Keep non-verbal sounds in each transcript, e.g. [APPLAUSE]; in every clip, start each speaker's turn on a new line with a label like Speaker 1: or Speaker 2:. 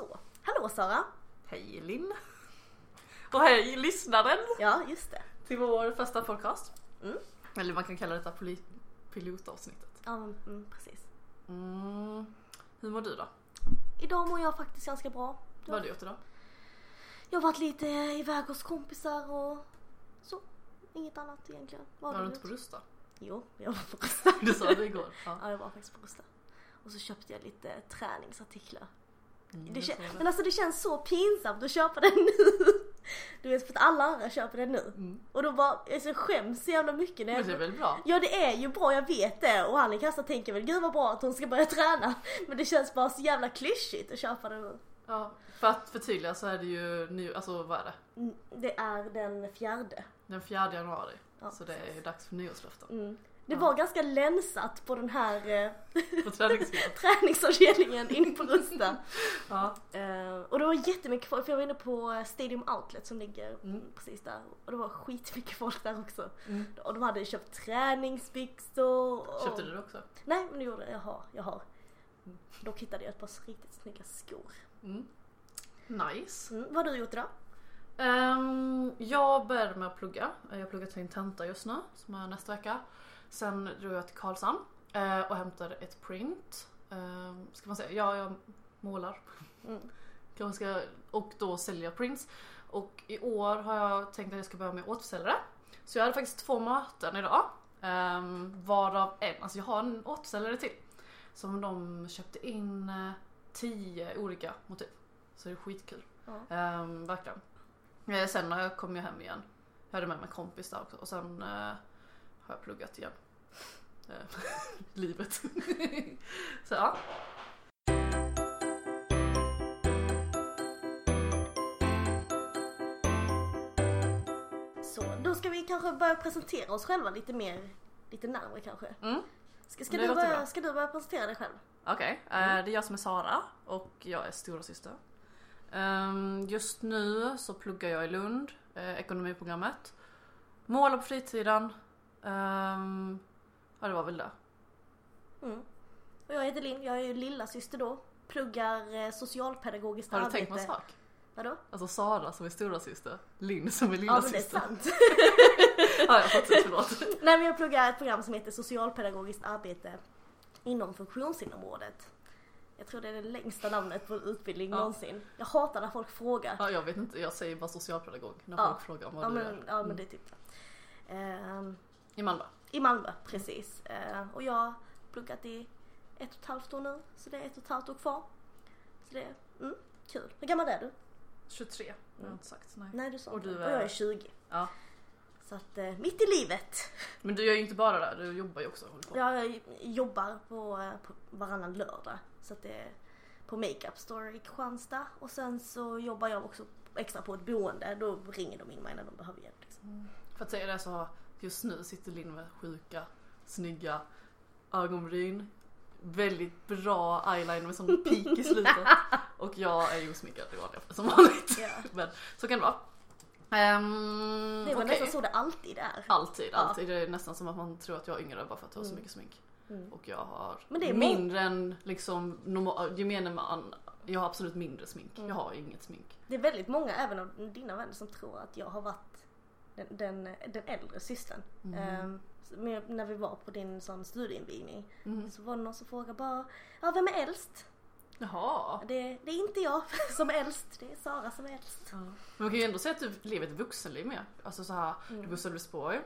Speaker 1: Så, hallå Sara!
Speaker 2: Hej Linn! Och hej lyssnaren
Speaker 1: Ja, just det.
Speaker 2: till vår första podcast.
Speaker 1: Mm.
Speaker 2: Eller man kan kalla detta pilotavsnittet.
Speaker 1: Ja, mm, precis.
Speaker 2: Mm. Hur mår du då?
Speaker 1: Idag mår jag faktiskt ganska bra.
Speaker 2: Vad har du gjort idag?
Speaker 1: Jag har varit lite iväg hos kompisar och så. Inget annat egentligen.
Speaker 2: Var
Speaker 1: har
Speaker 2: du inte på? Rusta?
Speaker 1: Jo, jag var på [LAUGHS] Rusta.
Speaker 2: Du sa det igår. Ja.
Speaker 1: Ja, jag var faktiskt på Rusta. Och så köpte jag lite träningsartiklar.
Speaker 2: Mm,
Speaker 1: Det
Speaker 2: det.
Speaker 1: men alltså det känns så pinsamt att köpa den nu. [LAUGHS] Du vet för att alla andra köper den nu.
Speaker 2: Mm.
Speaker 1: Och då bara, alltså, jag skäms så jävla mycket när
Speaker 2: Men det är väl bra?
Speaker 1: Ja det är ju bra, jag vet det. Och Annika tänker väl gud vad bra att hon ska börja [LAUGHS] träna. Men det känns bara så jävla klyschigt att köpa den nu.
Speaker 2: Ja. För att förtydliga så är det ju ny, alltså vad är det?
Speaker 1: Mm, Det är den fjärde.
Speaker 2: Den 4 januari.
Speaker 1: Ja,
Speaker 2: så det är ju dags för nyårslöften.
Speaker 1: Mm. Det var ganska länsat på den här eh, [LAUGHS]
Speaker 2: På
Speaker 1: träningsavdelningen inne på Rusta. [LAUGHS]
Speaker 2: Ja.
Speaker 1: Eh, och det var jättemycket folk, för jag var inne på Stadium Outlet som ligger
Speaker 2: Mm.
Speaker 1: precis där. Och det var skitmycket folk där också.
Speaker 2: Mm.
Speaker 1: Och de hade köpt träningsbyxor. Och...
Speaker 2: Köpte du det också?
Speaker 1: Nej men det gjorde jag, jag har. Jag har. Dock hittade jag ett par riktigt snygga skor.
Speaker 2: Mm. Nice.
Speaker 1: Mm. Vad har du gjort idag?
Speaker 2: Ehm, jag började med att plugga. Jag pluggar till en tenta just nu som är nästa vecka. Sen drog jag till Karlshamn eh, och hämtade ett print. Um, ska man säga? Ja, jag målar.
Speaker 1: Mm.
Speaker 2: Kanske ska, och då sälja prints. Och i år har jag tänkt att jag ska börja med återförsäljare. Så jag hade faktiskt två möten idag. Um, varav en, alltså jag har en återförsäljare till. Som de köpte in eh, tio olika motiv. Så det är skitkul. Ehm, verkligen. Eh, sen jag kom jag hem igen. Jag hade med mig en kompis där också och sen eh, har jag pluggat igen. Eh, [LAUGHS] livet. [LAUGHS] så ja.
Speaker 1: Så, då ska vi kanske börja presentera oss själva lite mer, lite närmare kanske.
Speaker 2: Mm.
Speaker 1: Ska, ska, du, börja,
Speaker 2: bra.
Speaker 1: ska du börja presentera dig själv?
Speaker 2: Okej, eh, det är jag som är Sara och jag är stora syster. Ehm, just nu så pluggar jag i Lund, eh, ekonomiprogrammet. Målar på fritiden. Ehm, ja det var väl det.
Speaker 1: Mm. Och jag heter Linn, jag är ju lilla syster då. Pluggar eh, socialpedagogiskt
Speaker 2: Har du
Speaker 1: arbete.
Speaker 2: tänkt på en sak?
Speaker 1: Vadå?
Speaker 2: Alltså Sara som är stora syster, Linn som är
Speaker 1: Ja
Speaker 2: lilla
Speaker 1: men det är
Speaker 2: syster.
Speaker 1: sant. [LAUGHS]
Speaker 2: ja, jag fattar, förlåt. [LAUGHS]
Speaker 1: Nej men jag pluggar ett program som heter socialpedagogiskt arbete inom funktionshinderområdet. Jag tror det är det längsta namnet på en utbildning
Speaker 2: Ja.
Speaker 1: någonsin. Jag hatar när folk frågar.
Speaker 2: Ja, jag vet inte, jag säger bara socialpedagog när
Speaker 1: Ja.
Speaker 2: folk frågar om vad
Speaker 1: Ja
Speaker 2: du
Speaker 1: men,
Speaker 2: gör.
Speaker 1: ja, men
Speaker 2: Mm.
Speaker 1: det är typ det.
Speaker 2: I Malmö.
Speaker 1: I Malmö, precis. Ehm, och jag har pluggat i ett och ett halvt år nu, så det är ett och ett halvt år kvar. Så det är mm, kul. Hur gammal är du?
Speaker 2: 23, jag har inte sagt. Nej.
Speaker 1: Nej du sa
Speaker 2: Och du
Speaker 1: Och jag
Speaker 2: är-
Speaker 1: är 20.
Speaker 2: Ja.
Speaker 1: Så att eh, mitt i livet.
Speaker 2: Men du gör ju inte bara det, du jobbar ju också. på.
Speaker 1: Jag jobbar på, eh, på varannan lördag. Så att det är på Makeup Store i Kristianstad. Och sen så jobbar jag också extra på ett boende. Då ringer de in mig när de behöver hjälp. Liksom.
Speaker 2: För att säga det så, just nu sitter Linn med sjuka, snygga ögonbryn. Väldigt bra eyeliner med sån peak i slutet. Och jag är ju osminkad i vanliga som vanligt.
Speaker 1: Ja. [LAUGHS]
Speaker 2: Men så kan det vara. Um,
Speaker 1: Det var nästan så det alltid är.
Speaker 2: Alltid,
Speaker 1: Ja.
Speaker 2: alltid. Det är nästan som att man tror att jag är yngre bara för att jag har så
Speaker 1: Mm.
Speaker 2: mycket smink.
Speaker 1: Mm.
Speaker 2: Och jag har mindre än liksom normal, gemene man. Jag har absolut mindre smink.
Speaker 1: Mm.
Speaker 2: Jag har inget smink.
Speaker 1: Det är väldigt många, även av dina vänner, som tror att jag har varit den, den, den äldre systern.
Speaker 2: Mm.
Speaker 1: Men när vi var på din sån studieinvigning
Speaker 2: Mm.
Speaker 1: så var det någon som frågade bara, ja vem är äldst?
Speaker 2: Jaha.
Speaker 1: Det, det är inte jag [LAUGHS] som är äldst, det är Sara som är äldst.
Speaker 2: Ja. Men man kan ju ändå säga att du lever ett vuxenliv med. Alltså så här,
Speaker 1: Mm.
Speaker 2: du bor i Sölvesborg.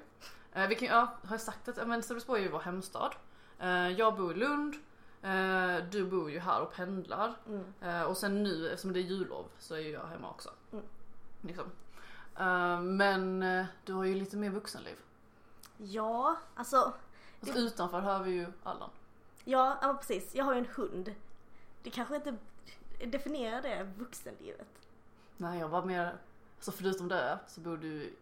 Speaker 2: Eh, vi kan, ja, har jag sagt att men Sölvesborg är ju vår hemstad. Eh, jag bor i Lund. Eh, du bor ju här och pendlar.
Speaker 1: Mm.
Speaker 2: Eh, och sen nu eftersom det är jullov så är ju jag hemma också.
Speaker 1: Mm.
Speaker 2: Liksom. Eh, men eh, du har ju lite mer vuxenliv.
Speaker 1: Ja, alltså,
Speaker 2: Alltså, utanför hör vi ju Allan.
Speaker 1: ja, ja precis, jag har ju en hund. Det kanske inte definierar det vuxenlivet.
Speaker 2: Nej jag var mer, alltså förutom det så bor du i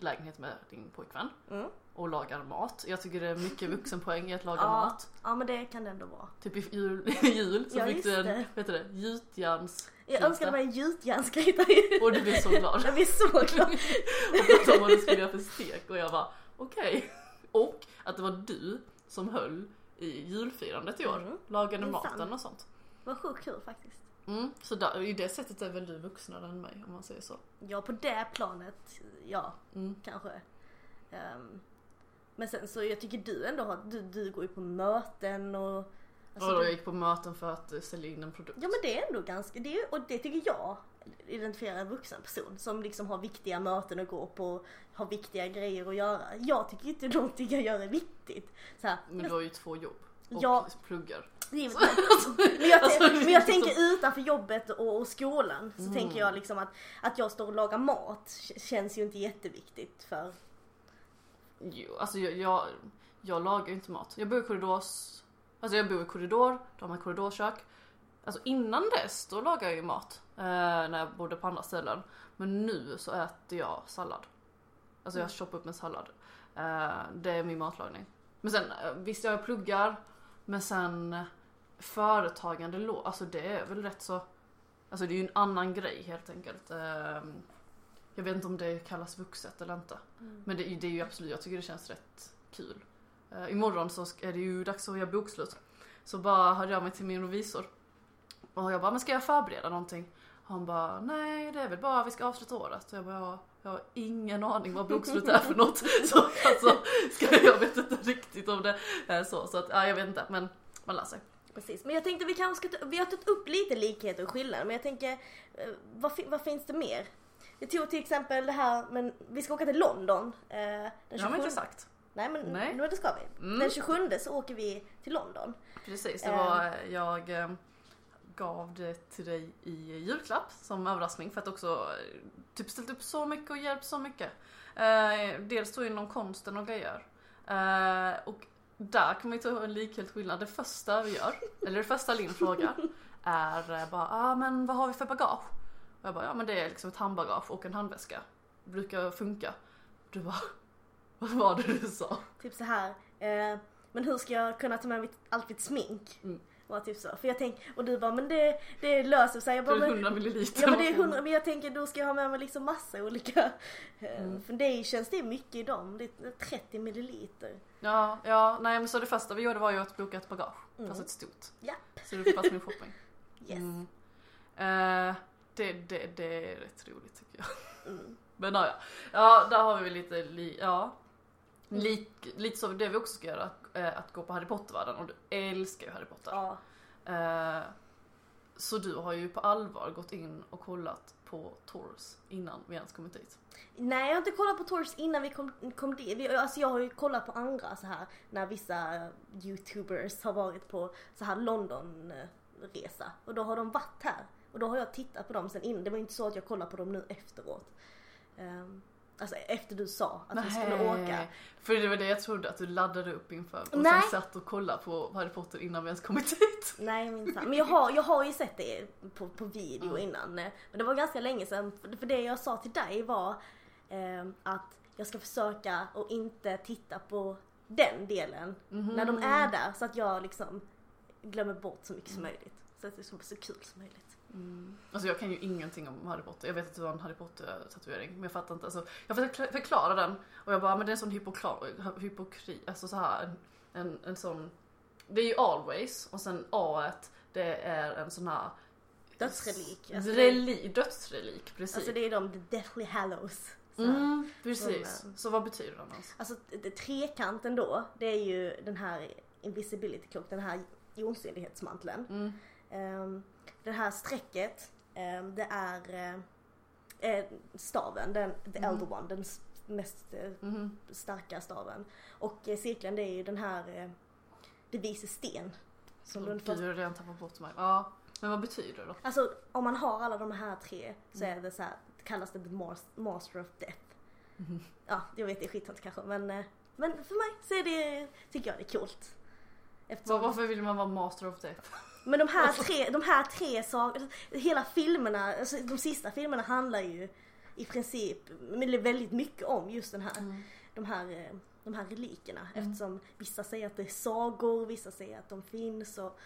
Speaker 2: lägenhet med din pojkvän.
Speaker 1: Mm.
Speaker 2: Och lagar mat. Jag tycker det är mycket vuxenpoäng i att laga
Speaker 1: Ja.
Speaker 2: mat.
Speaker 1: Ja men det kan det ändå vara.
Speaker 2: Typ i jul, [LAUGHS] jul så
Speaker 1: Ja,
Speaker 2: fick du en,
Speaker 1: det.
Speaker 2: vet du det, gjutjärns
Speaker 1: Jag önskade mig en gjutjärnsgryta.
Speaker 2: och du blev så glad.
Speaker 1: Jag blir så glad. [LAUGHS]
Speaker 2: och pratade om vad du skulle göra för stek och jag bara okej. Och att det var du som höll i julfirandet i år.
Speaker 1: Mm.
Speaker 2: Lagade maten och sånt.
Speaker 1: Det var sjukt kul faktiskt.
Speaker 2: Mm, så där, i det sättet är väl du vuxnare än mig om man säger så.
Speaker 1: Ja, på det planet, ja,
Speaker 2: Mm.
Speaker 1: kanske. Ehm, men sen så jag tycker du ändå har, du, du går ju på möten och... alltså
Speaker 2: och då
Speaker 1: du-
Speaker 2: jag gick på möten för att eh, sälja in en produkt.
Speaker 1: Ja men det är ändå ganska, det är, och det tycker jag identifierar en vuxen person som liksom har viktiga möten att gå på, har viktiga grejer att göra. Jag tycker inte någonting jag gör är viktigt. Så här,
Speaker 2: Men du har ju två jobb och
Speaker 1: Ja.
Speaker 2: pluggar.
Speaker 1: givetvis. men jag,
Speaker 2: Alltså,
Speaker 1: men jag
Speaker 2: liksom-
Speaker 1: tänker utanför jobbet och, och skolan så
Speaker 2: Mm.
Speaker 1: tänker jag liksom att, att jag står och lagar mat känns ju inte jätteviktigt för
Speaker 2: Jo, alltså jag, jag, jag lagar ju inte mat. Jag bor i korridors... Alltså jag bor i korridor, de har korridorkök. Alltså innan dess, då lagar jag ju mat. Eh, när jag bodde på andra ställen. Men nu så äter jag sallad. Alltså jag choppar upp en sallad. Eh, det är min matlagning. Men sen eh, visst jag pluggar. Men sen eh, företagande, lo- alltså det är väl rätt så... Alltså det är ju en annan grej helt enkelt. Eh, jag vet inte om det kallas vuxet eller inte. Men det, är ju- det är ju absolut, jag tycker det känns rätt kul. Uh, imorgon så är det ju dags att göra bokslut. Så bara hörde jag mig till min revisor. Och jag bara, men ska jag förbereda någonting? Han bara, nej det är väl bara vi ska avsluta året. Och jag bara, "Ja, jag har ingen aning vad bokslut är för [LAUGHS] något. [LAUGHS] Så alltså, ska jag vet inte riktigt om det är så. Så att, ja, jag vet inte, men man lär sig.
Speaker 1: Precis, men jag tänkte vi kanske ska vi har tagit upp lite likheter och skillnader men jag tänker eh, vad, vad finns det mer? Vi tog till exempel det här, men vi ska åka till London. Eh, den
Speaker 2: Det har man inte sagt.
Speaker 1: Nej men
Speaker 2: Nej.
Speaker 1: Nej. det ska vi.
Speaker 2: Mm.
Speaker 1: Den 27 så åker vi till London.
Speaker 2: Precis, det var, eh, jag eh, gav det till dig i julklapp som överraskning för att också eh, typ ställt upp så mycket och hjälpt så mycket. Eh, dels då inom konsten och grejer. Eh, och där kan man ju ta en likhet skillnad. Det första vi gör, eller det första Linn frågar, [LAUGHS] är eh, bara ah, men vad har vi för bagage? Och jag bara ja men det är liksom ett handbagage och en handväska. Brukar funka. Du bara [LAUGHS] vad var det du sa?
Speaker 1: Typ så här. Eh, men hur ska jag kunna ta med mitt, allt mitt smink?
Speaker 2: Mm.
Speaker 1: Var typ så. För jag tänk, och du bara men det, det löser sig. Jag
Speaker 2: Det
Speaker 1: bara,
Speaker 2: är
Speaker 1: men,
Speaker 2: 100 milliliter.
Speaker 1: Ja men det är 100, men jag tänker då ska jag ha med mig liksom massa olika. eh,
Speaker 2: Mm.
Speaker 1: För det det mycket i dem. Det är 30 milliliter.
Speaker 2: Ja, ja, nej men så det första vi gjorde var ju att boka ett bagage.
Speaker 1: Mm.
Speaker 2: Fast ett stort.
Speaker 1: Japp.
Speaker 2: Så det får plats min shopping. [LAUGHS]
Speaker 1: Yes.
Speaker 2: Mm. Eh, det, det, det är rätt roligt tycker jag.
Speaker 1: Mm. [LAUGHS]
Speaker 2: Men ja, ja. där har vi lite, li, ja.
Speaker 1: Mm.
Speaker 2: Lik, lite så det vi också ska göra, eh, att gå på Harry Potter-världen och du älskar ju Harry Potter.
Speaker 1: Ja.
Speaker 2: Eh, så du har ju på allvar gått in och kollat på Tours innan vi ens kommit dit.
Speaker 1: Nej jag har inte kollat på Tours innan vi kom, kom dit. Vi- Alltså jag har ju kollat på andra så här när vissa eh, youtubers har varit på så här London-resa. Och då har de varit här. Och då har jag tittat på dem sen innan. Det var inte så att jag kollade på dem nu efteråt. Ehm, alltså efter du sa att vi skulle åka.
Speaker 2: För det var det jag trodde att du laddade upp inför och
Speaker 1: Nej.
Speaker 2: sen satt och kollade på Harry Potter innan vi ens kommit dit.
Speaker 1: Nej minsann. Men jag har, jag har ju sett det på, på video
Speaker 2: Mm.
Speaker 1: innan. Men det var ganska länge sedan. För det jag sa till dig var eh, att jag ska försöka att inte titta på den delen när de är där. Så att jag liksom glömmer bort så mycket som möjligt. Så att det ska bli så kul som möjligt.
Speaker 2: Mm. Alltså jag kan ju ingenting om Harry Potter. Jag vet att du har en Harry Potter tatuering men jag fattar inte. Alltså, jag försökte förklara den och jag bara men det är en sån hypokri, alltså så här en, en, en sån Det är ju always och sen A det är en sån här
Speaker 1: Dödsrelik. Alltså,
Speaker 2: Reli, dödsrelik, precis.
Speaker 1: alltså det är de, the Deathly Hallows. Så
Speaker 2: mm, precis.
Speaker 1: Som,
Speaker 2: Så vad betyder den alltså?
Speaker 1: Alltså det, trekanten då, det är ju den här invisibility cloak, den här osynlighetsmanteln.
Speaker 2: Mm.
Speaker 1: Um, det här strecket, ehm, det är eh, eh, staven, den, the
Speaker 2: Mhm.
Speaker 1: elder one, den mest eh,
Speaker 2: Mhm.
Speaker 1: starka staven. Och eh, cirkeln det är ju den här eh, det vises sten. Som
Speaker 2: Åh,
Speaker 1: den
Speaker 2: Gud,
Speaker 1: första,
Speaker 2: jag har redan tappat bort mig. Ja, men vad betyder det då?
Speaker 1: alltså om man har alla de här tre så
Speaker 2: Mm.
Speaker 1: är det så här, kallas det the mas- master of death.
Speaker 2: Mhm.
Speaker 1: Ja, jag vet det är skithant kanske men, eh, men för mig så är det, tycker jag det är coolt. Eftersom-
Speaker 2: Var, varför vill man vara master of death?
Speaker 1: Men de här tre, de här tre sakerna, hela filmerna, alltså de sista filmerna handlar ju i princip väldigt mycket om just den här, de här, eh, de här relikerna.
Speaker 2: Mm.
Speaker 1: Eftersom vissa säger att det är sagor, vissa säger att de finns och,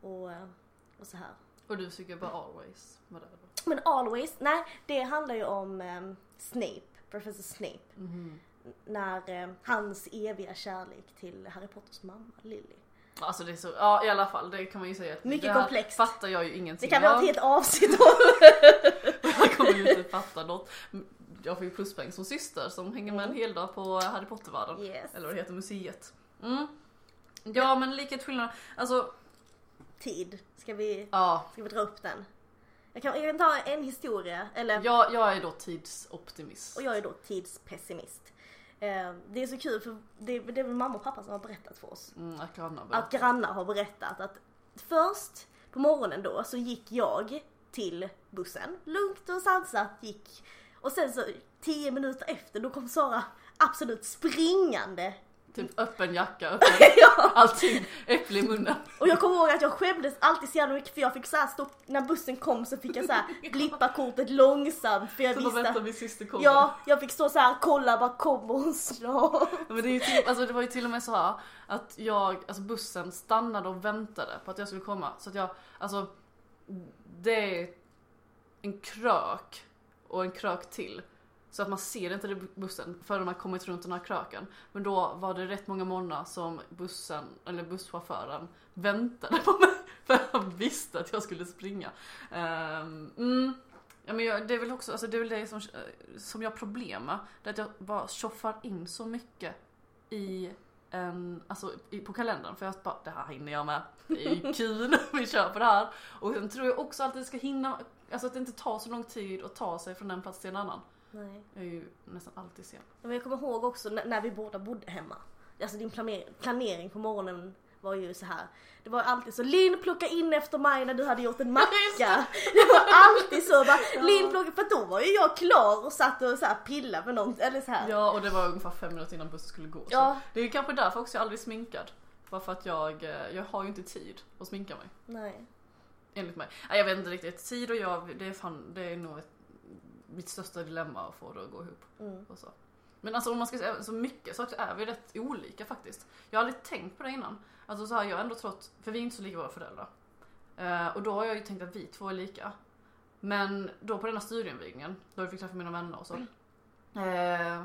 Speaker 1: och, eh, och så här.
Speaker 2: Och du tycker bara always med det då?
Speaker 1: Men Always, nej det handlar ju om eh, Snape, Professor Snape.
Speaker 2: Mhm.
Speaker 1: När eh, hans eviga kärlek till Harry Potters mamma Lily.
Speaker 2: Alltså det är så, ja i alla fall det kan man ju säga att
Speaker 1: Mycket
Speaker 2: det här
Speaker 1: komplext.
Speaker 2: fattar jag ju ingenting
Speaker 1: Det kan vi ha
Speaker 2: av.
Speaker 1: ett helt avsnitt om. [LAUGHS]
Speaker 2: Jag kommer ju inte fatta något. Jag får ju pluspoäng som syster som hänger med en hel dag på Harry Potter-världen.
Speaker 1: Yes.
Speaker 2: Eller vad det heter, museet. Mm. Ja men likhet skillnad, alltså
Speaker 1: Tid. Ska vi,
Speaker 2: ja.
Speaker 1: ska vi dra upp den? Jag kan, jag kan ta en historia, eller
Speaker 2: Jag, jag är då tidsoptimist.
Speaker 1: och jag är då tidspessimist. Eh, det är så kul för det, det är väl mamma och pappa som har berättat för oss.
Speaker 2: Mm, att grannar
Speaker 1: Att
Speaker 2: berättar.
Speaker 1: grannar har berättat att först på morgonen då så gick jag till bussen, lugnt och sansat gick. Och sen så tio minuter efter då kom Sara absolut springande.
Speaker 2: Typ öppen jacka, [LAUGHS] öppen
Speaker 1: ja.
Speaker 2: allting, äpple i munnen.
Speaker 1: Och jag kommer ihåg att jag skämdes alltid så jävla mycket för jag fick så här stå, när bussen kom så fick jag så här [LAUGHS] blippa kortet långsamt för jag
Speaker 2: Så
Speaker 1: visste att
Speaker 2: min syster kommer.
Speaker 1: Ja, jag fick stå så här kolla bara kommer hon snart?
Speaker 2: Men det, är ju till, alltså det var ju till och med så här att jag, alltså bussen stannade och väntade på att jag skulle komma. Så att jag, alltså det är en krök och en krök till. Så att man ser inte det bussen förrän man kommit runt den här kröken. Men då var det rätt många morgnar som bussen, eller busschauffören väntade på mig. [LAUGHS] För han visste att jag skulle springa. Ehm, mm. Ja, men jag, det är väl också, alltså det är väl det som, som jag har problem med. Det är att jag bara tjoffar in så mycket i en, alltså i, på kalendern för jag bara, det här hinner jag med. Det är ju [LAUGHS] kul, vi kör på det här. Och sen tror jag också att det ska hinna, alltså att det inte tar så lång tid att ta sig från en plats till en annan.
Speaker 1: Nej.
Speaker 2: Jag är ju nästan alltid sen.
Speaker 1: Men jag kommer ihåg också när, vi båda bodde hemma. Alltså din planering, planering på morgonen var ju så här. Det var alltid så, Linn plocka in efter mig när du hade gjort en macka. Det var alltid så bara, Linn plocka, för då var ju jag klar och satt och så här pillade med något, eller så här.
Speaker 2: Ja och det var ungefär fem minuter innan bussen skulle gå.
Speaker 1: Ja.
Speaker 2: Det är ju kanske därför också jag aldrig sminkad. Bara för att jag, eh, jag har ju inte tid att sminka mig.
Speaker 1: Nej.
Speaker 2: Enligt mig. Jag vet inte riktigt. Tid och jag, det är fan, det är nog ett, mitt största dilemma att få det att gå ihop.
Speaker 1: Mm.
Speaker 2: Och så. Men alltså om man ska säga så mycket saker är vi rätt olika faktiskt. Jag har aldrig tänkt på det innan. Alltså så här, jag har ändå trott, för vi är inte så lika våra föräldrar. Eh, och då har jag ju tänkt att vi två är lika. Men då på den här studieinvigningen, då jag fick träffa mina vänner och så. Eh,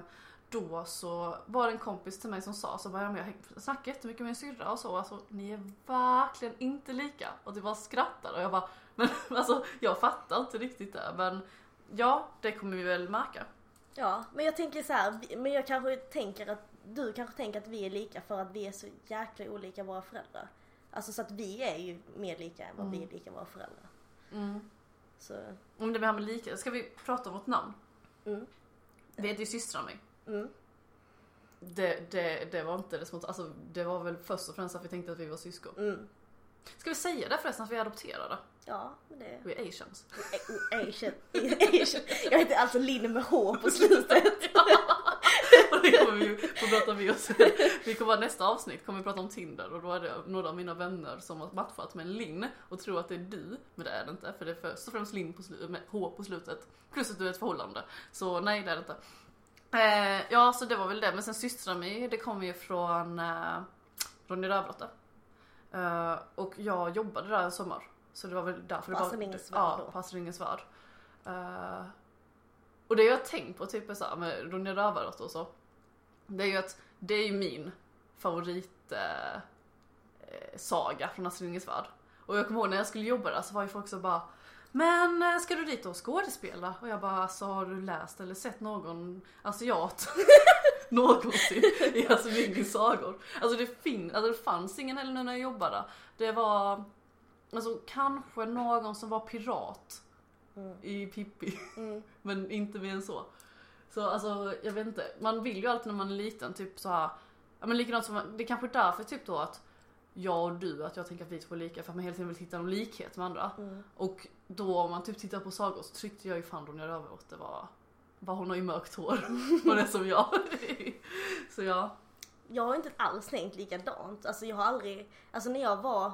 Speaker 2: då så var det en kompis till mig som sa så bara, ja, men jag snackar jättemycket med min syrra och så, alltså ni är verkligen inte lika. Och det bara skrattar och jag bara, [LAUGHS] men alltså jag fattar inte riktigt det men ja, det kommer vi väl märka.
Speaker 1: Ja, men jag tänker så här, men jag kanske tänker att du kanske tänker att vi är lika för att vi är så jäkla olika våra föräldrar. Alltså så att vi är ju mer lika än vad vi är lika våra föräldrar. Så,
Speaker 2: Om det här med lika, ska vi prata om vårt namn?
Speaker 1: mm,
Speaker 2: Vi heter ju systrar mig.
Speaker 1: mm.
Speaker 2: Det, det, det var inte det som, alltså det var väl först och främst att vi tänkte att vi var syskon.
Speaker 1: Mm.
Speaker 2: Ska vi säga det förresten att vi är adopterade?
Speaker 1: Ja, men det...
Speaker 2: Vi är asians.
Speaker 1: Asian. Asian. Jag heter alltså Linn med H på slutet. [LAUGHS]
Speaker 2: Och det kommer vi ju få prata med oss. Vi kommer nästa avsnitt kommer vi prata om Tinder och då är det några av mina vänner som har matchat med en Linn och tror att det är du, men det är det inte för det är först och främst Linn på med H på slutet. Plus att du är ett förhållande. Så nej det är det inte. Eh, ja så det var väl det, men sen systrar mig, det kommer ju från eh, Ronny Rövardotter. Eh, och jag jobbade där en sommar. Så det var väl därför det
Speaker 1: På
Speaker 2: var...
Speaker 1: Värld
Speaker 2: Ja,
Speaker 1: då.
Speaker 2: på Värld. Eh, och det jag har tänkt på typ är så här, med Ronja Rövardotter och så. Det är ju att det är ju min favorit eh, saga från Astrid Lindgrens Värld. Och jag kommer ihåg när jag skulle jobba där så var ju folk så bara Men ska du dit och skådespela? Och jag bara alltså har du läst eller sett någon asiat [LAUGHS] [LAUGHS] någonsin i Lindgrens sagor? Alltså det, fin- alltså det fanns ingen heller när jag jobbade. Det var alltså kanske någon som var pirat
Speaker 1: Mm.
Speaker 2: i Pippi.
Speaker 1: Mm. [LAUGHS]
Speaker 2: Men inte mer än så. Så alltså, jag vet inte. Man vill ju alltid när man är liten, typ så här. Ja men likadant som, det är kanske är därför typ då att jag och du, att jag tänker att vi två är lika för att man hela tiden vill hitta någon likhet med andra.
Speaker 1: Mm.
Speaker 2: Och då om man typ tittar på sagor så tyckte jag ju fan Ronja Rövardotter var, var hon har ju mörkt hår. [LAUGHS] det är som jag. [LAUGHS] så ja.
Speaker 1: Jag har inte alls tänkt likadant. Alltså jag har aldrig, alltså när jag var,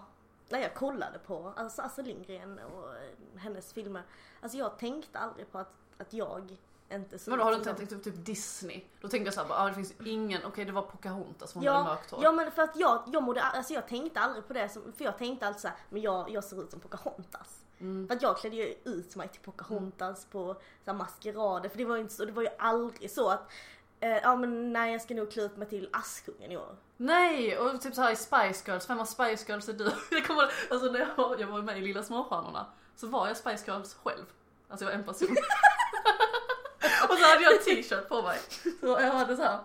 Speaker 1: när jag kollade på alltså Astrid Lindgren och eh, hennes filmer. Alltså jag tänkte aldrig på att, att jag inte såg
Speaker 2: Men då har du inte tänkt typ, typ Disney? Då tänkte jag såhär, ah, det finns ingen, okej det var Pocahontas som hon
Speaker 1: Ja,
Speaker 2: hade mörkt hår.
Speaker 1: Ja men för att jag, jag mådde, alltså jag tänkte aldrig på det som, för jag tänkte alltid såhär, men jag, jag ser ut som Pocahontas.
Speaker 2: Mm.
Speaker 1: För att jag klädde ju ut mig till Pocahontas på så här, maskerader, för det var ju inte så, det var ju aldrig så att Eh, ja men nej jag ska nog klä ut mig till Askungen i år.
Speaker 2: Nej! Och typ så här i Spice Girls, vem av Spice Girls är du? [LAUGHS] Jag kommer alltså när jag var, jag var med i Lilla Småstjärnorna så var jag Spice Girls själv. Alltså jag var en person. [LAUGHS] och så hade jag en t-shirt på mig. Så jag hade så här,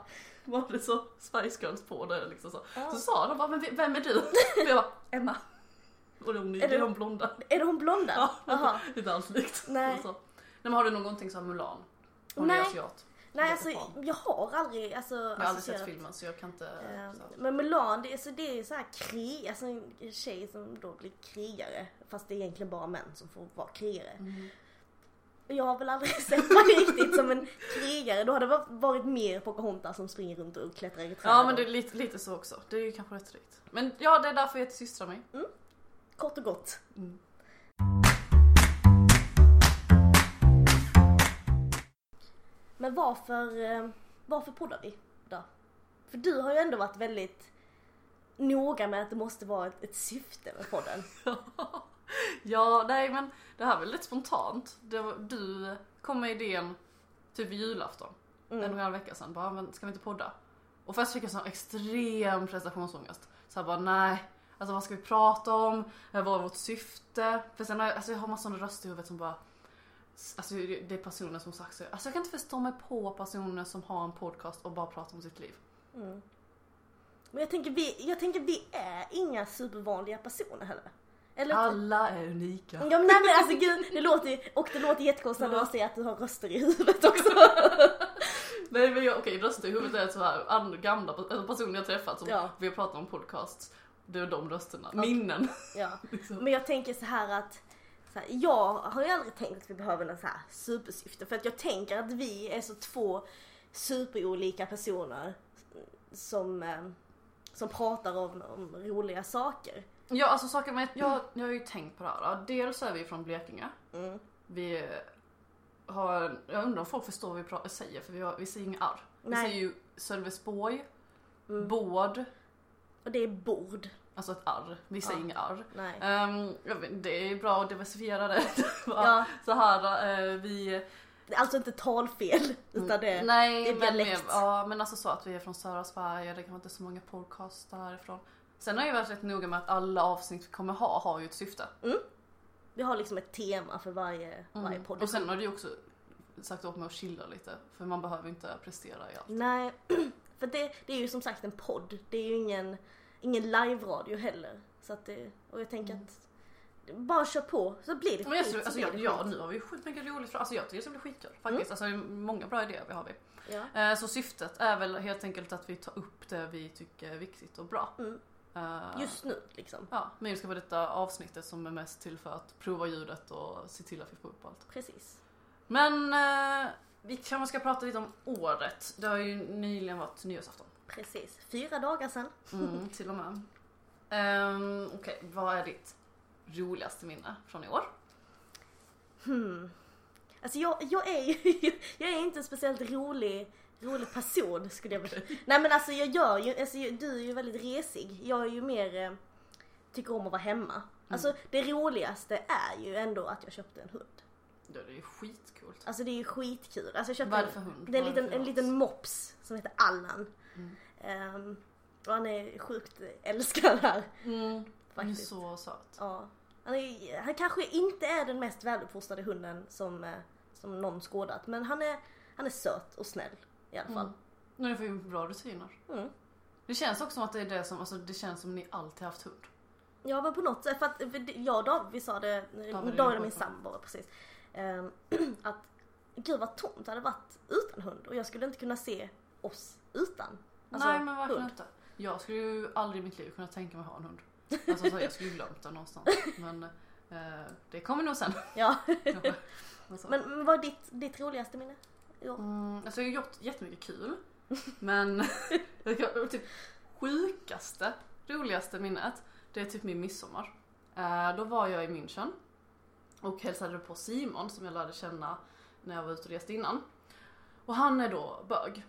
Speaker 2: var det så Spice Girls på det liksom så.
Speaker 1: Ja.
Speaker 2: Så sa de bara, men vem är du? Och [LAUGHS] jag bara, Emma. Och det
Speaker 1: Är
Speaker 2: är
Speaker 1: det-
Speaker 2: de blonda.
Speaker 1: Är det hon blonda?
Speaker 2: Ja, är inte alls likt.
Speaker 1: Nej.
Speaker 2: Och Så. Nej men har du någonting som Mulan? Hon
Speaker 1: Nej.
Speaker 2: är asiat.
Speaker 1: Nej alltså
Speaker 2: fan.
Speaker 1: jag har aldrig alltså,
Speaker 2: Jag har aldrig
Speaker 1: associerat-
Speaker 2: sett filmen så jag kan inte... Så.
Speaker 1: Men Mulan, det är, så det är så här krig, alltså en tjej som då blir krigare. Fast det är egentligen bara män som får vara krigare.
Speaker 2: Mm.
Speaker 1: Jag har väl aldrig [LAUGHS] sett mig riktigt som en krigare. Då hade det varit mer Pocahontas som springer runt och klättrar i träd.
Speaker 2: Ja men det är lite, lite så också. Det är ju kanske rätt rikt. Men ja det är därför jag heter systrar mig.
Speaker 1: Kort och gott.
Speaker 2: Mm.
Speaker 1: Men varför, eh, varför poddar vi då? För du har ju ändå varit väldigt noga med att det måste vara ett, ett syfte med podden. [LAUGHS]
Speaker 2: ja nej men det här var lite spontant. Var, du kom med idén typ julafton.
Speaker 1: Mm.
Speaker 2: En och vecka sedan. Bara, men ska vi inte podda? Och först fick jag sån extrem prestationsångest. Så jag bara nej. Alltså vad ska vi prata om? Vad är vårt syfte? För sen har jag, alltså jag har massor av röster i huvudet som bara Alltså det är personer som sagt så, alltså jag kan inte förstå mig på personer som har en podcast och bara pratar om sitt liv.
Speaker 1: Mm. Men jag tänker, vi, jag tänker vi är inga supervanliga personer heller. Eller?
Speaker 2: Alla är unika.
Speaker 1: Ja men nej men alltså gud, det låter och det låter jättekonstigt när jag säger att du har röster i huvudet också. [LAUGHS]
Speaker 2: Nej men jag, okej röster i huvudet är så här gamla alltså personer jag träffat som
Speaker 1: Ja.
Speaker 2: vi har pratat om podcasts. Det är de rösterna. Minnen.
Speaker 1: Ja. [LAUGHS]
Speaker 2: Liksom.
Speaker 1: Men jag tänker så här att så här, jag har ju aldrig tänkt att vi behöver någon så här supersyfte för att jag tänker att vi är så två superolika personer som, eh, som pratar om, om roliga saker.
Speaker 2: Ja alltså saker med, jag, jag har ju tänkt på det här. då. Dels är vi från Blekinge.
Speaker 1: Mm.
Speaker 2: Vi har, jag undrar om folk förstår vad vi pra- säger för vi, har, vi säger inga R. Vi säger ju Sölvesborg,
Speaker 1: Mm.
Speaker 2: Båd,
Speaker 1: Och det är bord.
Speaker 2: alltså ett R. Vi säger
Speaker 1: Ja.
Speaker 2: inga R.
Speaker 1: Nej.
Speaker 2: Jag vet, det är bra att diversifiera det. [LAUGHS]
Speaker 1: Ja.
Speaker 2: Så här, eh, vi
Speaker 1: Det är alltså inte talfel utan det,
Speaker 2: Nej,
Speaker 1: det är
Speaker 2: men,
Speaker 1: dialekt.
Speaker 2: mer- ja, men alltså så att vi är från södra Sverige, det kan inte så många podcasts därifrån. Sen har jag varit rätt noga med att alla avsnitt vi kommer ha har ju ett syfte.
Speaker 1: vi har liksom ett tema för varje, varje podd.
Speaker 2: Mm. Och sen har du ju också sagt åt mig att chilla lite, för man behöver inte prestera i allt.
Speaker 1: Nej, [CLEARS THROAT] för det, det är ju som sagt en podd. Det är ju ingen, ingen live-radio heller. Så att det, och jag tänker att bara kör på så blir det
Speaker 2: Men jag,
Speaker 1: skit,
Speaker 2: alltså,
Speaker 1: blir
Speaker 2: jag,
Speaker 1: det
Speaker 2: ja, nu har vi skitmycket roligt för, alltså jag tycker det ska bli skitkul faktiskt. Alltså många bra idéer vi har vi.
Speaker 1: Ja.
Speaker 2: Eh, Så syftet är väl helt enkelt att vi tar upp det vi tycker är viktigt och bra.
Speaker 1: Mm.
Speaker 2: Eh,
Speaker 1: Just nu liksom.
Speaker 2: Ja, men det ska vara detta avsnittet som är mest till för att prova ljudet och se till att vi får upp allt.
Speaker 1: Precis.
Speaker 2: Men eh, vi kanske ska prata lite om året. Det har ju nyligen varit nyårsafton.
Speaker 1: Precis. Fyra dagar sedan.
Speaker 2: Mm, till och med. Um, Okej, vad är ditt roligaste minne från i år?
Speaker 1: Hmm. Alltså jag, jag är [LAUGHS] jag är inte en speciellt rolig, rolig person skulle jag vilja Nej men alltså jag gör ju, alltså du är ju väldigt resig. Jag är ju mer, eh, tycker om att vara hemma. Alltså det roligaste är ju ändå att jag köpte en hund.
Speaker 2: Det är ju skitcoolt.
Speaker 1: Alltså det är ju skitkul. Alltså jag köpte
Speaker 2: Vad är det för hund?
Speaker 1: Det är en liten, en liten mops som heter Allan.
Speaker 2: Mm.
Speaker 1: Ehm, och han är sjukt älskad här.
Speaker 2: Mm, han är
Speaker 1: Faktiskt.
Speaker 2: så söt.
Speaker 1: Ja. Han, är, han kanske inte är den mest väluppfostrade hunden som, eh, som någon skådat. Men han är, han är söt och snäll i alla fall.
Speaker 2: Mm. Nu får ju bra rutiner.
Speaker 1: Mm.
Speaker 2: Det känns också som att det är det som, alltså det känns som ni alltid haft hund.
Speaker 1: Ja men på något sätt, för att för jag och David vi sa det,
Speaker 2: David
Speaker 1: David, är min sambo precis. Ehm, [CLEARS THROAT] att gud vad tomt det hade varit utan hund och jag skulle inte kunna se oss utan. Alltså,
Speaker 2: Nej men verkligen
Speaker 1: hund.
Speaker 2: inte. Jag skulle ju aldrig i mitt liv kunna tänka mig ha en hund. Alltså så jag skulle ju glömt den någonstans. Men eh, det kommer nog sen.
Speaker 1: Ja.
Speaker 2: Alltså. [LAUGHS]
Speaker 1: men, men vad är ditt, ditt roligaste minne? Jo.
Speaker 2: Mm, alltså jag har gjort jättemycket kul. Men [LAUGHS] typ sjukaste, roligaste minnet, det är typ min midsommar. Eh, då var jag i München och hälsade på Simon som jag lärde känna när jag var ute och reste innan. Och han är då bög.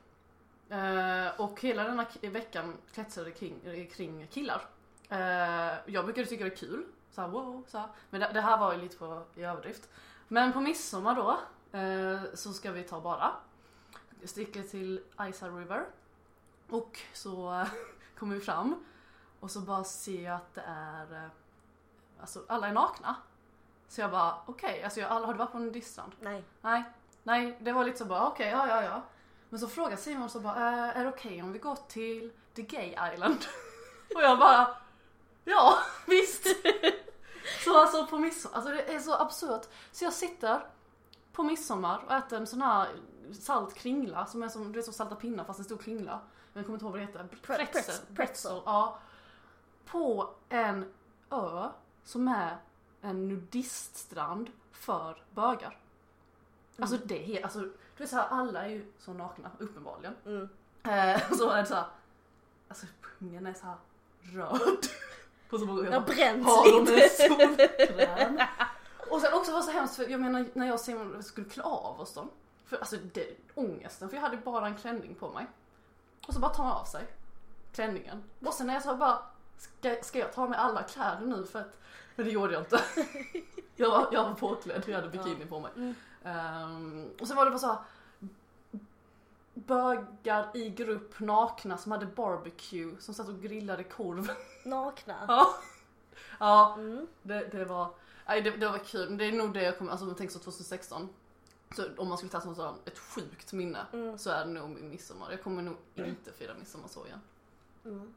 Speaker 2: Eh, och hela denna veckan kretsade kring, kring killar. Eh, jag brukade tycka det var kul, såhär wow, så här. men det, det här var ju lite på, i överdrift. Men på midsommar då, eh, så ska vi ta bara. sticker till Isa River. Och så [LAUGHS] kommer vi fram och så bara ser jag att det är, eh, alltså alla är nakna. Så jag bara okej, alltså jag, alla, har du varit på en nudiststrand?
Speaker 1: Nej.
Speaker 2: Nej, nej det var lite så bara okej, ja ja ja. Men så frågar Simon så bara, äh, är det okej om vi går till The Gay Island? [LAUGHS] och jag bara, ja [LAUGHS] visst. så alltså på midsommar, alltså det är så absurt. Så jag sitter på midsommar och äter en sån här salt kringla som är som, det är som salta pinnar fast en stor kringla. Men jag kommer inte ihåg vad det heter.
Speaker 1: Pre- pretzel.
Speaker 2: Pretzel. Ja. På en ö som är en nudiststrand för bögar. Alltså det är alltså du vet såhär, alla är ju så nakna uppenbarligen.
Speaker 1: Mm.
Speaker 2: Eh, [LAUGHS] så är det såhär, alltså pungen är såhär röd. [LAUGHS] På så många
Speaker 1: Det har
Speaker 2: en
Speaker 1: lite. [LAUGHS]
Speaker 2: Och sen också var så hemskt för jag menar när jag Simon skulle klä av oss dem. För alltså det, ångesten, för jag hade bara en klänning på mig. Och så bara tar man av sig klänningen. Och sen när jag sa bara, ska, ska jag ta med alla kläder nu för att, men det gjorde jag inte. [LAUGHS] jag, var, jag var påklädd, jag hade bikini på mig.
Speaker 1: Mm.
Speaker 2: Ehm, och sen var det bara så bögar i grupp nakna som hade barbecue, som satt och grillade korv.
Speaker 1: Nakna. [LAUGHS]
Speaker 2: ja. ja,
Speaker 1: Mm.
Speaker 2: det, det var, nej, det, det var kul. Det är nog det jag kommer, alltså om jag tänker så 2016. Så om man skulle ta som sån, ett sjukt minne
Speaker 1: Mm.
Speaker 2: så är det nog min midsommar. Jag kommer nog inte fira midsommar så igen.
Speaker 1: Mm.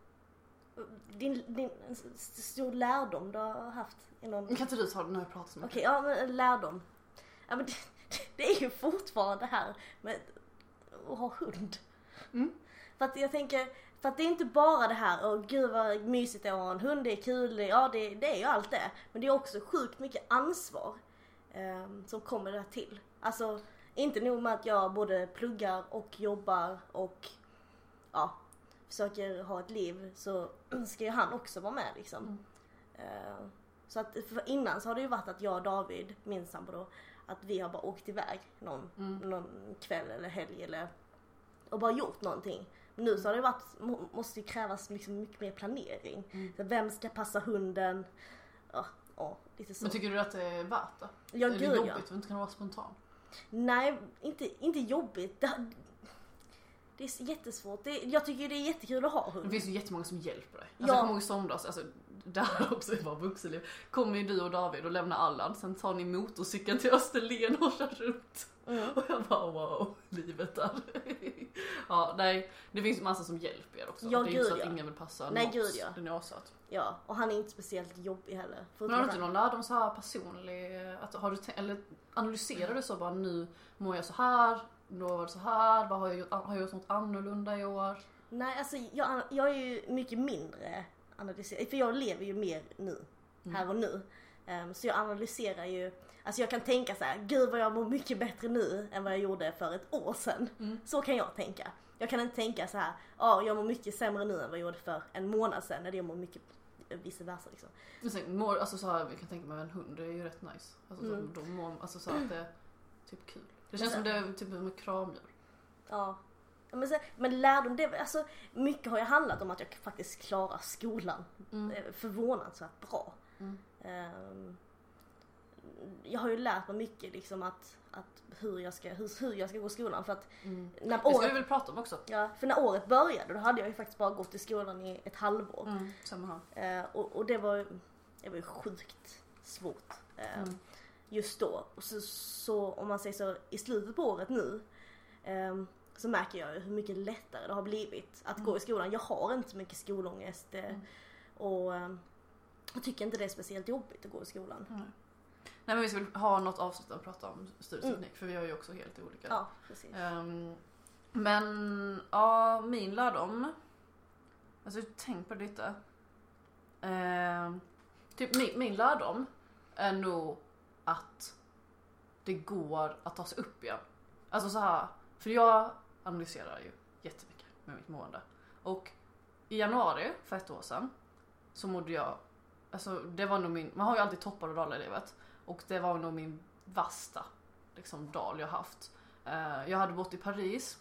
Speaker 1: Din, din stor lärdom du har haft inom...
Speaker 2: Kan inte du ta det när jag pratar så mycket?
Speaker 1: Okej, ja men lärdom. Ja men [LAUGHS] det, det är ju fortfarande här med att ha hund.
Speaker 2: Mm.
Speaker 1: För att jag tänker, för att det är inte bara det här, åh gud vad mysigt det är att ha en hund, det är kul, det, ja det, det är ju allt det. Men det är också sjukt mycket ansvar ehm, som kommer där till. Alltså, inte nog med att jag både pluggar och jobbar och ja, försöker ha ett liv så [CLEARS THROAT] ska ju han också vara med liksom.
Speaker 2: Mm.
Speaker 1: Eh, så att innan så har det ju varit att jag och David, min sambo då, att vi har bara åkt iväg någon,
Speaker 2: Mm.
Speaker 1: någon kväll eller helg eller och bara gjort någonting. Men nu så har det varit, må- måste ju krävas liksom mycket mer planering.
Speaker 2: Mm.
Speaker 1: Så vem ska passa hunden? Ja, ja lite så.
Speaker 2: Men tycker du att det är värt det?
Speaker 1: ja,
Speaker 2: är det
Speaker 1: gud
Speaker 2: jobbigt
Speaker 1: ja.
Speaker 2: att inte kunna vara spontan?
Speaker 1: Nej, inte, inte jobbigt. Det, det är jättesvårt. Det, jag tycker det är jättekul att ha
Speaker 2: Det
Speaker 1: hund.
Speaker 2: finns ju jättemånga som hjälper dig. Alltså
Speaker 1: Ja.
Speaker 2: jag kommer ihåg i somras, alltså det här också bara vuxenliv. Kommer ju du och David och lämnar Allan, sen tar ni motorcykeln till Österlen och kör runt.
Speaker 1: Mm. [LAUGHS]
Speaker 2: Och jag bara wow, livet där. [LAUGHS] ja, nej, det finns ju massa som hjälper er också.
Speaker 1: Ja,
Speaker 2: det är
Speaker 1: gud,
Speaker 2: så att
Speaker 1: ja.
Speaker 2: ingen vill passa
Speaker 1: Nej,
Speaker 2: något.
Speaker 1: gud, ja.
Speaker 2: Den är avsatt.
Speaker 1: Ja, och han är inte speciellt jobbig heller.
Speaker 2: Men har du inte någon lärdom så här personlig, att, har du eller analyserar du så bara nu mår jag så här, då var det så här, vad har jag gjort, har jag gjort något annorlunda i år?
Speaker 1: Nej, alltså jag, jag är ju mycket mindre analyserad, för jag lever ju mer nu,
Speaker 2: Mm.
Speaker 1: här och nu. Ehm, så jag analyserar ju, alltså jag kan tänka så här, gud vad jag mår mycket bättre nu än vad jag gjorde för ett år sedan.
Speaker 2: Mm.
Speaker 1: Så kan jag tänka. Jag kan inte tänka så här, ja jag mår mycket sämre nu än vad jag gjorde för en månad sedan, eller jag mår mycket vice versa liksom.
Speaker 2: Men sen, mår, alltså så här, vi kan tänka mig en hund, det är ju rätt nice. Alltså,
Speaker 1: Mm.
Speaker 2: så, de mår, alltså så att det är typ kul. Det känns som det är typ med kramdjur.
Speaker 1: Ja. Men, sen, men lärdom, det, alltså, mycket har ju handlat om att jag faktiskt klarar skolan
Speaker 2: Mm.
Speaker 1: eh, förvånansvärt bra.
Speaker 2: Mm.
Speaker 1: Ehm, jag har ju lärt mig mycket liksom att, att hur, jag ska, hur, hur jag ska gå i skolan för att
Speaker 2: Mm.
Speaker 1: när
Speaker 2: Det ska vi
Speaker 1: året,
Speaker 2: väl prata om också.
Speaker 1: ja, för när året började då hade jag ju faktiskt bara gått i skolan i ett halvår.
Speaker 2: Mm. Samma här.
Speaker 1: Eh, och, och det var det var ju sjukt svårt eh,
Speaker 2: Mm.
Speaker 1: Just då. Och så, så om man säger så i slutet på året nu ehm, så märker jag ju hur mycket lättare det har blivit att gå i skolan. Jag har inte så mycket skolångest eh,
Speaker 2: Mm.
Speaker 1: och ehm, jag tycker inte det är speciellt jobbigt att gå i skolan.
Speaker 2: Nej men vi ska väl ha något avsnitt att prata om studieteknik för vi har ju också helt olika.
Speaker 1: Ja, precis.
Speaker 2: Ehm, men ja, min lärdom. Alltså tänk på det lite. Ehm, typ min, min lärdom är nog att det går att ta sig upp igen. Alltså så här, för jag analyserar ju jättemycket med mitt mående. Och i januari för ett år sedan så mådde jag, alltså det var nog min, man har ju alltid toppar och dalar i livet. Och det var nog min värsta liksom, dal jag haft. Eh, jag hade bott i Paris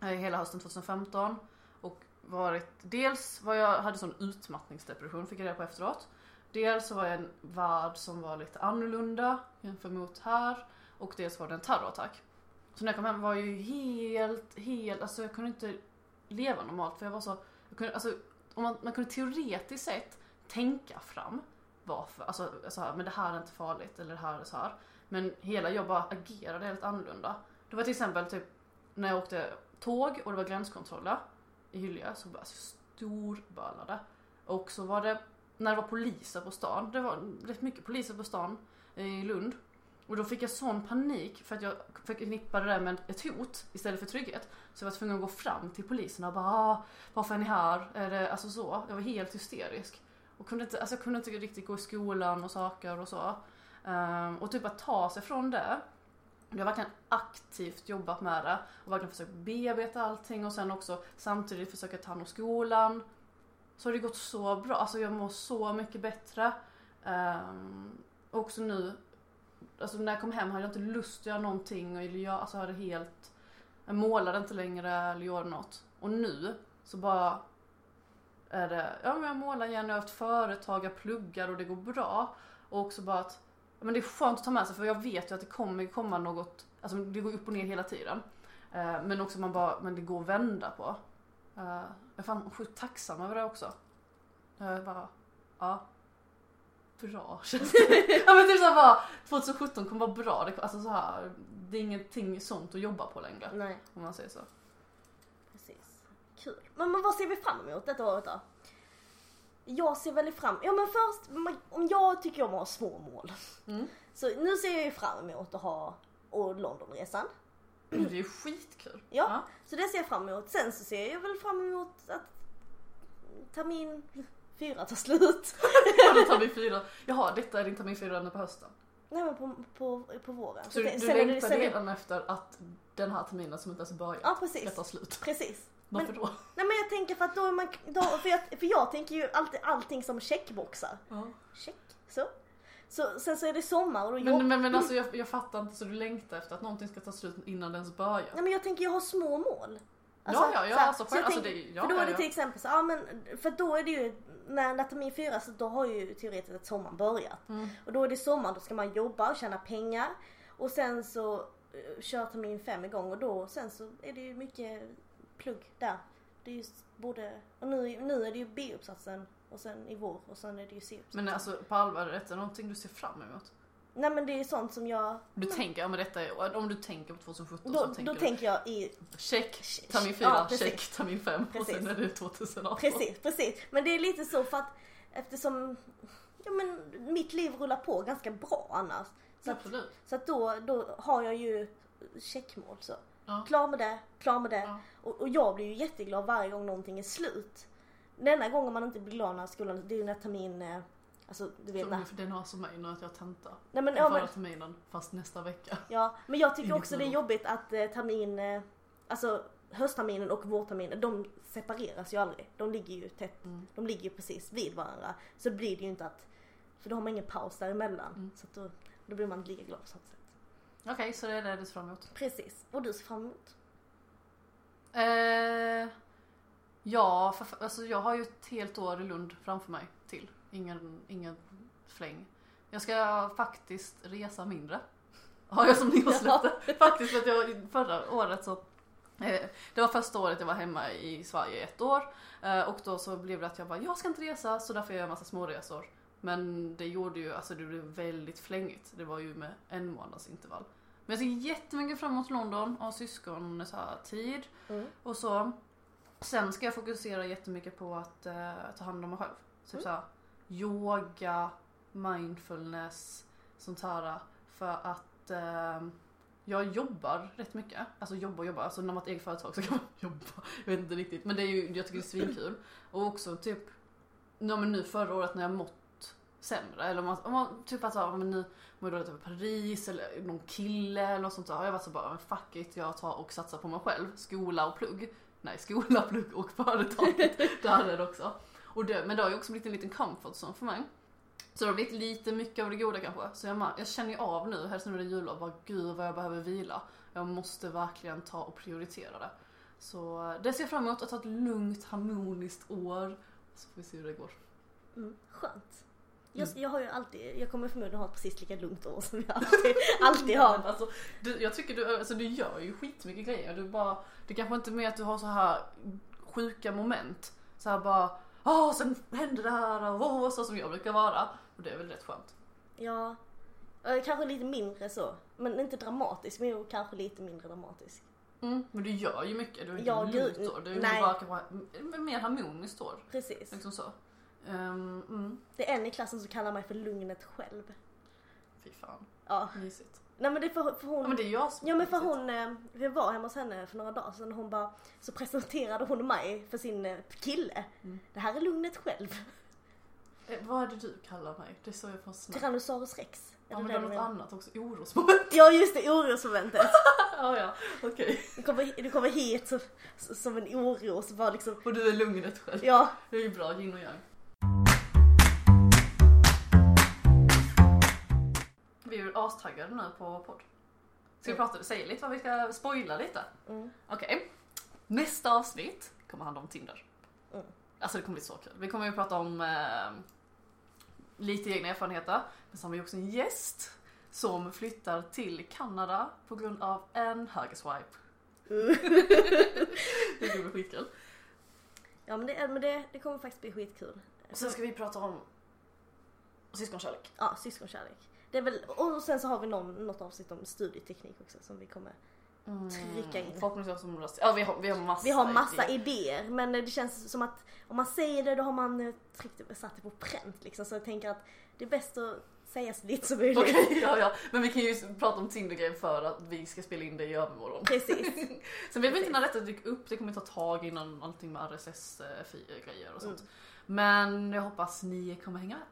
Speaker 2: eh, hela hösten 2015 och varit, dels var jag, hade sån utmattningsdepression fick jag reda på efteråt. Dels så var jag en värld som var lite annorlunda jämfört mot här och dels var det en terrorattack. Så när jag kom hem var jag ju helt, helt, alltså jag kunde inte leva normalt för jag var så, jag kunde, alltså om man, man kunde teoretiskt sett tänka fram varför, alltså så här, men det här är inte farligt eller det här är så här. Men hela jag bara agerade helt annorlunda. Det var till exempel typ när jag åkte tåg och det var gränskontroller i Hyllie så bara alltså, storbölade. Och så var det när det var poliser på stan, det var rätt mycket poliser på stan eh, i Lund. Och då fick jag sån panik för att jag förknippade det med ett hot istället för trygghet. Så jag var tvungen att gå fram till poliserna och bara ah, varför är ni här? Är det, alltså så. Jag var helt hysterisk. Och kunde inte, alltså jag kunde inte riktigt gå i skolan och saker och så. Um, och typ att ta sig från det. Jag har verkligen aktivt jobbat med det och verkligen försökt bearbeta allting och sen också samtidigt försöka ta hand om skolan. Så har det gått så bra, alltså jag mår så mycket bättre. Um, också nu, alltså när jag kom hem hade jag inte lust att göra någonting och jag alltså hade helt, jag målade inte längre eller gjorde något. Och nu så bara är det, ja men jag målar igen, jag har haft företag, jag pluggar och det går bra. Och också bara att, men det är skönt att ta med sig för jag vet ju att det kommer komma något, alltså det går upp och ner hela tiden. Uh, men också man bara, men det går att vända på. Eh, jag är fan sjukt tacksam över det också. Jag bara, ja. Bra känns [LAUGHS] det. ja men typ såhär bara, 2017 kommer vara bra. Det, alltså så här, det är ingenting sånt att jobba på längre.
Speaker 1: Nej,
Speaker 2: Om man säger så.
Speaker 1: precis. Kul. Men, men vad ser vi fram emot detta året då? Jag ser väldigt fram, ja men först, om jag tycker om att ha små mål.
Speaker 2: Mm.
Speaker 1: Så nu ser jag ju fram emot att ha och Londonresan.
Speaker 2: Det är ju skitkul.
Speaker 1: Ja. Så det ser jag fram emot. Sen så ser jag väl fram emot att termin fyra tar slut.
Speaker 2: Ja, [LAUGHS] då tar vi fyra. Jaha, detta är din termin fyra nu på hösten.
Speaker 1: Nej men på, på, på våren.
Speaker 2: Så
Speaker 1: det-
Speaker 2: du
Speaker 1: sen är det-
Speaker 2: längtar
Speaker 1: sen
Speaker 2: redan efter att den här terminen som inte ens börjat
Speaker 1: Ja
Speaker 2: ska
Speaker 1: precis.
Speaker 2: ta slut.
Speaker 1: Precis.
Speaker 2: Varför
Speaker 1: Men-
Speaker 2: då?
Speaker 1: Nej men jag tänker för att då är man, då, för, jag, för jag tänker ju alltid allting som checkboxar.
Speaker 2: Ja.
Speaker 1: Check. Så. Så. Sen så är det sommar och då jobb...
Speaker 2: Men, men, men alltså jag, jag fattar inte så du längtar efter att någonting ska ta slut innan det ens börjar?
Speaker 1: Nej men jag tänker jag har små mål.
Speaker 2: ja, ja, ja,
Speaker 1: så här,
Speaker 2: alltså,
Speaker 1: så
Speaker 2: själv,
Speaker 1: jag
Speaker 2: alltså
Speaker 1: tänker-
Speaker 2: det, ja,
Speaker 1: för då
Speaker 2: ja,
Speaker 1: är det
Speaker 2: ja.
Speaker 1: till exempel så, ja men för då är det ju när, termin fyra så då har ju teoretiskt att sommaren börjat.
Speaker 2: Mm.
Speaker 1: Och då är det sommar, då ska man jobba och tjäna pengar. Och sen så uh, kör termin fem igång och då sen så är det ju mycket plugg där. Det är ju både, och nu, nu är det ju B-uppsatsen och sen i vår och sen är det ju C-uppsatsen.
Speaker 2: Men alltså på allvar, är detta någonting du ser fram emot?
Speaker 1: Nej men det är sånt som jag,
Speaker 2: Du tänker, ja men detta är, om du tänker på 2017
Speaker 1: då,
Speaker 2: så
Speaker 1: då
Speaker 2: tänker du
Speaker 1: tänker jag i
Speaker 2: check,
Speaker 1: Ch-
Speaker 2: termin
Speaker 1: ja,
Speaker 2: 4,
Speaker 1: precis.
Speaker 2: check, termin 5 och sen är det 2018.
Speaker 1: Precis, precis. Men det är lite så för att eftersom ja, men mitt liv rullar på ganska bra annars. Så att, så att då, då har jag ju checkmål så.
Speaker 2: Ja.
Speaker 1: Klar med det, klar med det.
Speaker 2: Ja.
Speaker 1: Och, och jag blir ju jätteglad varje gång någonting är slut. Den enda gången man inte blir glad när skolan, det är när termin, eh, alltså du vet när.
Speaker 2: Den har som mig nu att jag tentar.
Speaker 1: Nej men,
Speaker 2: Ja,
Speaker 1: men,
Speaker 2: terminen, fast nästa vecka.
Speaker 1: ja, men jag tycker
Speaker 2: Inget
Speaker 1: också det är jobbigt att eh, termin, eh, alltså höstterminen och vårterminen, de separeras ju aldrig. De ligger ju tätt
Speaker 2: Mm.
Speaker 1: De ligger ju precis vid varandra. Så det blir det ju inte att, för då har man ingen paus däremellan.
Speaker 2: Mm.
Speaker 1: Så då, då blir man inte lika glad på sånt sätt.
Speaker 2: Okej, så det är det du ser fram emot.
Speaker 1: Precis. Och du ser fram emot?
Speaker 2: Eh, ja, för, alltså jag har ju ett helt år i Lund framför mig till. Ingen, ingen fläng. Jag ska faktiskt resa mindre. Har jag som nyårslöfte. [LAUGHS] Faktiskt för att jag förra året så eh, det var första året jag var hemma i Sverige i ett år eh, och då så blev det att jag bara, jag ska inte resa så därför gör jag en massa småresor. Men det gjorde ju, alltså det blev väldigt flängigt. Det var ju med en månads intervall. Men jag ser jättemycket fram emot London och syskon så här, tid
Speaker 1: Mm.
Speaker 2: och så. Sen ska jag fokusera jättemycket på att eh, ta hand om mig själv. Typ
Speaker 1: Mm.
Speaker 2: såhär yoga, mindfulness, sånt här. För att eh, jag jobbar rätt mycket. Alltså jobbar och jobbar. Alltså när man har ett eget företag så kan man [LAUGHS] jobba. Jag vet inte riktigt. Men det är ju, jag tycker det är svinkul. Och också typ, ja, men nu förra året när jag mått sämre. Eller om man, om man typ att ja, men nu mår jag dåligt över Paris eller någon kille eller något sånt där. Har jag varit så bara, men fuck it, jag tar och satsar på mig själv. Skola och plugg. Nej, skola, plugg och företaget. [LAUGHS] Där är det också. Och det, men det har ju också blivit en liten comfort zone för mig. Så det har blivit lite mycket av det goda kanske. Så jag, jag känner ju av nu, helst nu det är jullov, bara gud vad jag behöver vila. Jag måste verkligen ta och prioritera det. Så det ser jag fram emot, att ta ett lugnt, harmoniskt år. Så får vi se hur det går.
Speaker 1: Mm. Skönt. Jag, jag har ju alltid, jag kommer förmodligen ha ett precis lika lugnt år som jag alltid, alltid har. [LAUGHS]
Speaker 2: Alltså, du, jag tycker du, alltså, du gör ju skitmycket grejer. Du bara, det kanske inte är med att du har så här sjuka moment. Så här bara, åh sen hände det här och åh, så som jag brukar vara. Och det är väl rätt skönt.
Speaker 1: Ja, eh, kanske lite mindre så. Men inte dramatisk, men jo, kanske lite mindre dramatisk.
Speaker 2: Mm. Men du gör ju mycket, du är inte
Speaker 1: Ja,
Speaker 2: år. Du är
Speaker 1: nej.
Speaker 2: bara kanske mer harmoniskt år.
Speaker 1: Precis.
Speaker 2: Liksom så. Um, mm.
Speaker 1: Det är en i klassen som kallar mig för lugnet själv.
Speaker 2: Fy fan,
Speaker 1: Ja.
Speaker 2: mysigt.
Speaker 1: Nej men det är för, för hon...
Speaker 2: Ja men det är jag som
Speaker 1: Ja men för hon, eh, vi var hemma hos henne för några dagar sedan och hon bara, så presenterade hon mig för sin eh, kille.
Speaker 2: Mm.
Speaker 1: Det här är lugnet själv.
Speaker 2: Eh, vad är det du kallar mig? Det är så jag får snabbt.
Speaker 1: Tyrannosaurus rex. Är
Speaker 2: Ja
Speaker 1: det
Speaker 2: men
Speaker 1: det
Speaker 2: är något annat också, orosmoment.
Speaker 1: Ja just det, orosmomentet. [LAUGHS]
Speaker 2: ja ja, okej.
Speaker 1: Du kommer, du kommer hit så, så, som en oro så bara liksom,
Speaker 2: Och du är lugnet själv.
Speaker 1: ja.
Speaker 2: Det är ju bra, yin och yang. Vi är astaggade nu på podd. Ska vi prata, säga lite vad vi ska spoila lite?
Speaker 1: Mm.
Speaker 2: Okej. Nästa avsnitt kommer handla om Tinder.
Speaker 1: Mm.
Speaker 2: Alltså det kommer bli så kul. Vi kommer ju prata om eh, lite egna erfarenheter. Men så har vi också en gäst som flyttar till Kanada på grund av en högerswipe. [LAUGHS] det kommer bli skitkul.
Speaker 1: Ja men, det, men det, det kommer faktiskt bli skitkul.
Speaker 2: Och sen ska vi prata om syskonkärlek.
Speaker 1: Ja, syskonkärlek. Det är väl, och sen så har vi någon, något avsnitt om studieteknik också som vi kommer trycka in.
Speaker 2: Förhoppningsvis som röst. Ja vi har, vi har massa
Speaker 1: Vi har massa
Speaker 2: idéer.
Speaker 1: idéer men det känns som att om man säger det då har man eh, tryckt, satt det på pränt liksom. Så jag tänker att det är bäst att säga så lite som möjligt.
Speaker 2: Okej, ja, ja. Men vi kan ju prata om Tinder-grejen för att vi ska spela in det i övermorgon.
Speaker 1: Precis. [LAUGHS]
Speaker 2: Sen vet vi inte när detta dyker upp, det kommer ta tag innan allting med RSS-grejer och sånt.
Speaker 1: Mm.
Speaker 2: Men jag hoppas ni kommer hänga med.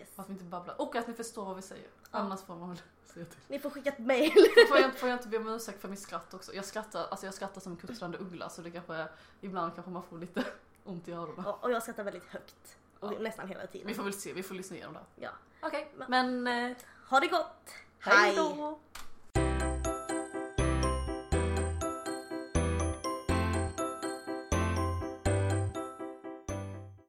Speaker 1: Yes.
Speaker 2: Att vi inte babblar. Och att ni förstår vad vi säger.
Speaker 1: Ja.
Speaker 2: Annars får man väl [LAUGHS] säga till.
Speaker 1: Ni får skicka ett mail.
Speaker 2: Får jag, [LAUGHS] får jag inte be om ursäkt för mitt skratt också? Jag skrattar, alltså jag skrattar som en kuttrande uggla så det kanske, ibland kanske man får lite [LAUGHS] ont i öronen.
Speaker 1: Och, och jag skrattar väldigt högt.
Speaker 2: Ja.
Speaker 1: nästan hela tiden.
Speaker 2: Vi får väl se, vi får lyssna igenom det.
Speaker 1: Ja.
Speaker 2: Okej, men eh,
Speaker 1: Ha det gott!
Speaker 2: hej då!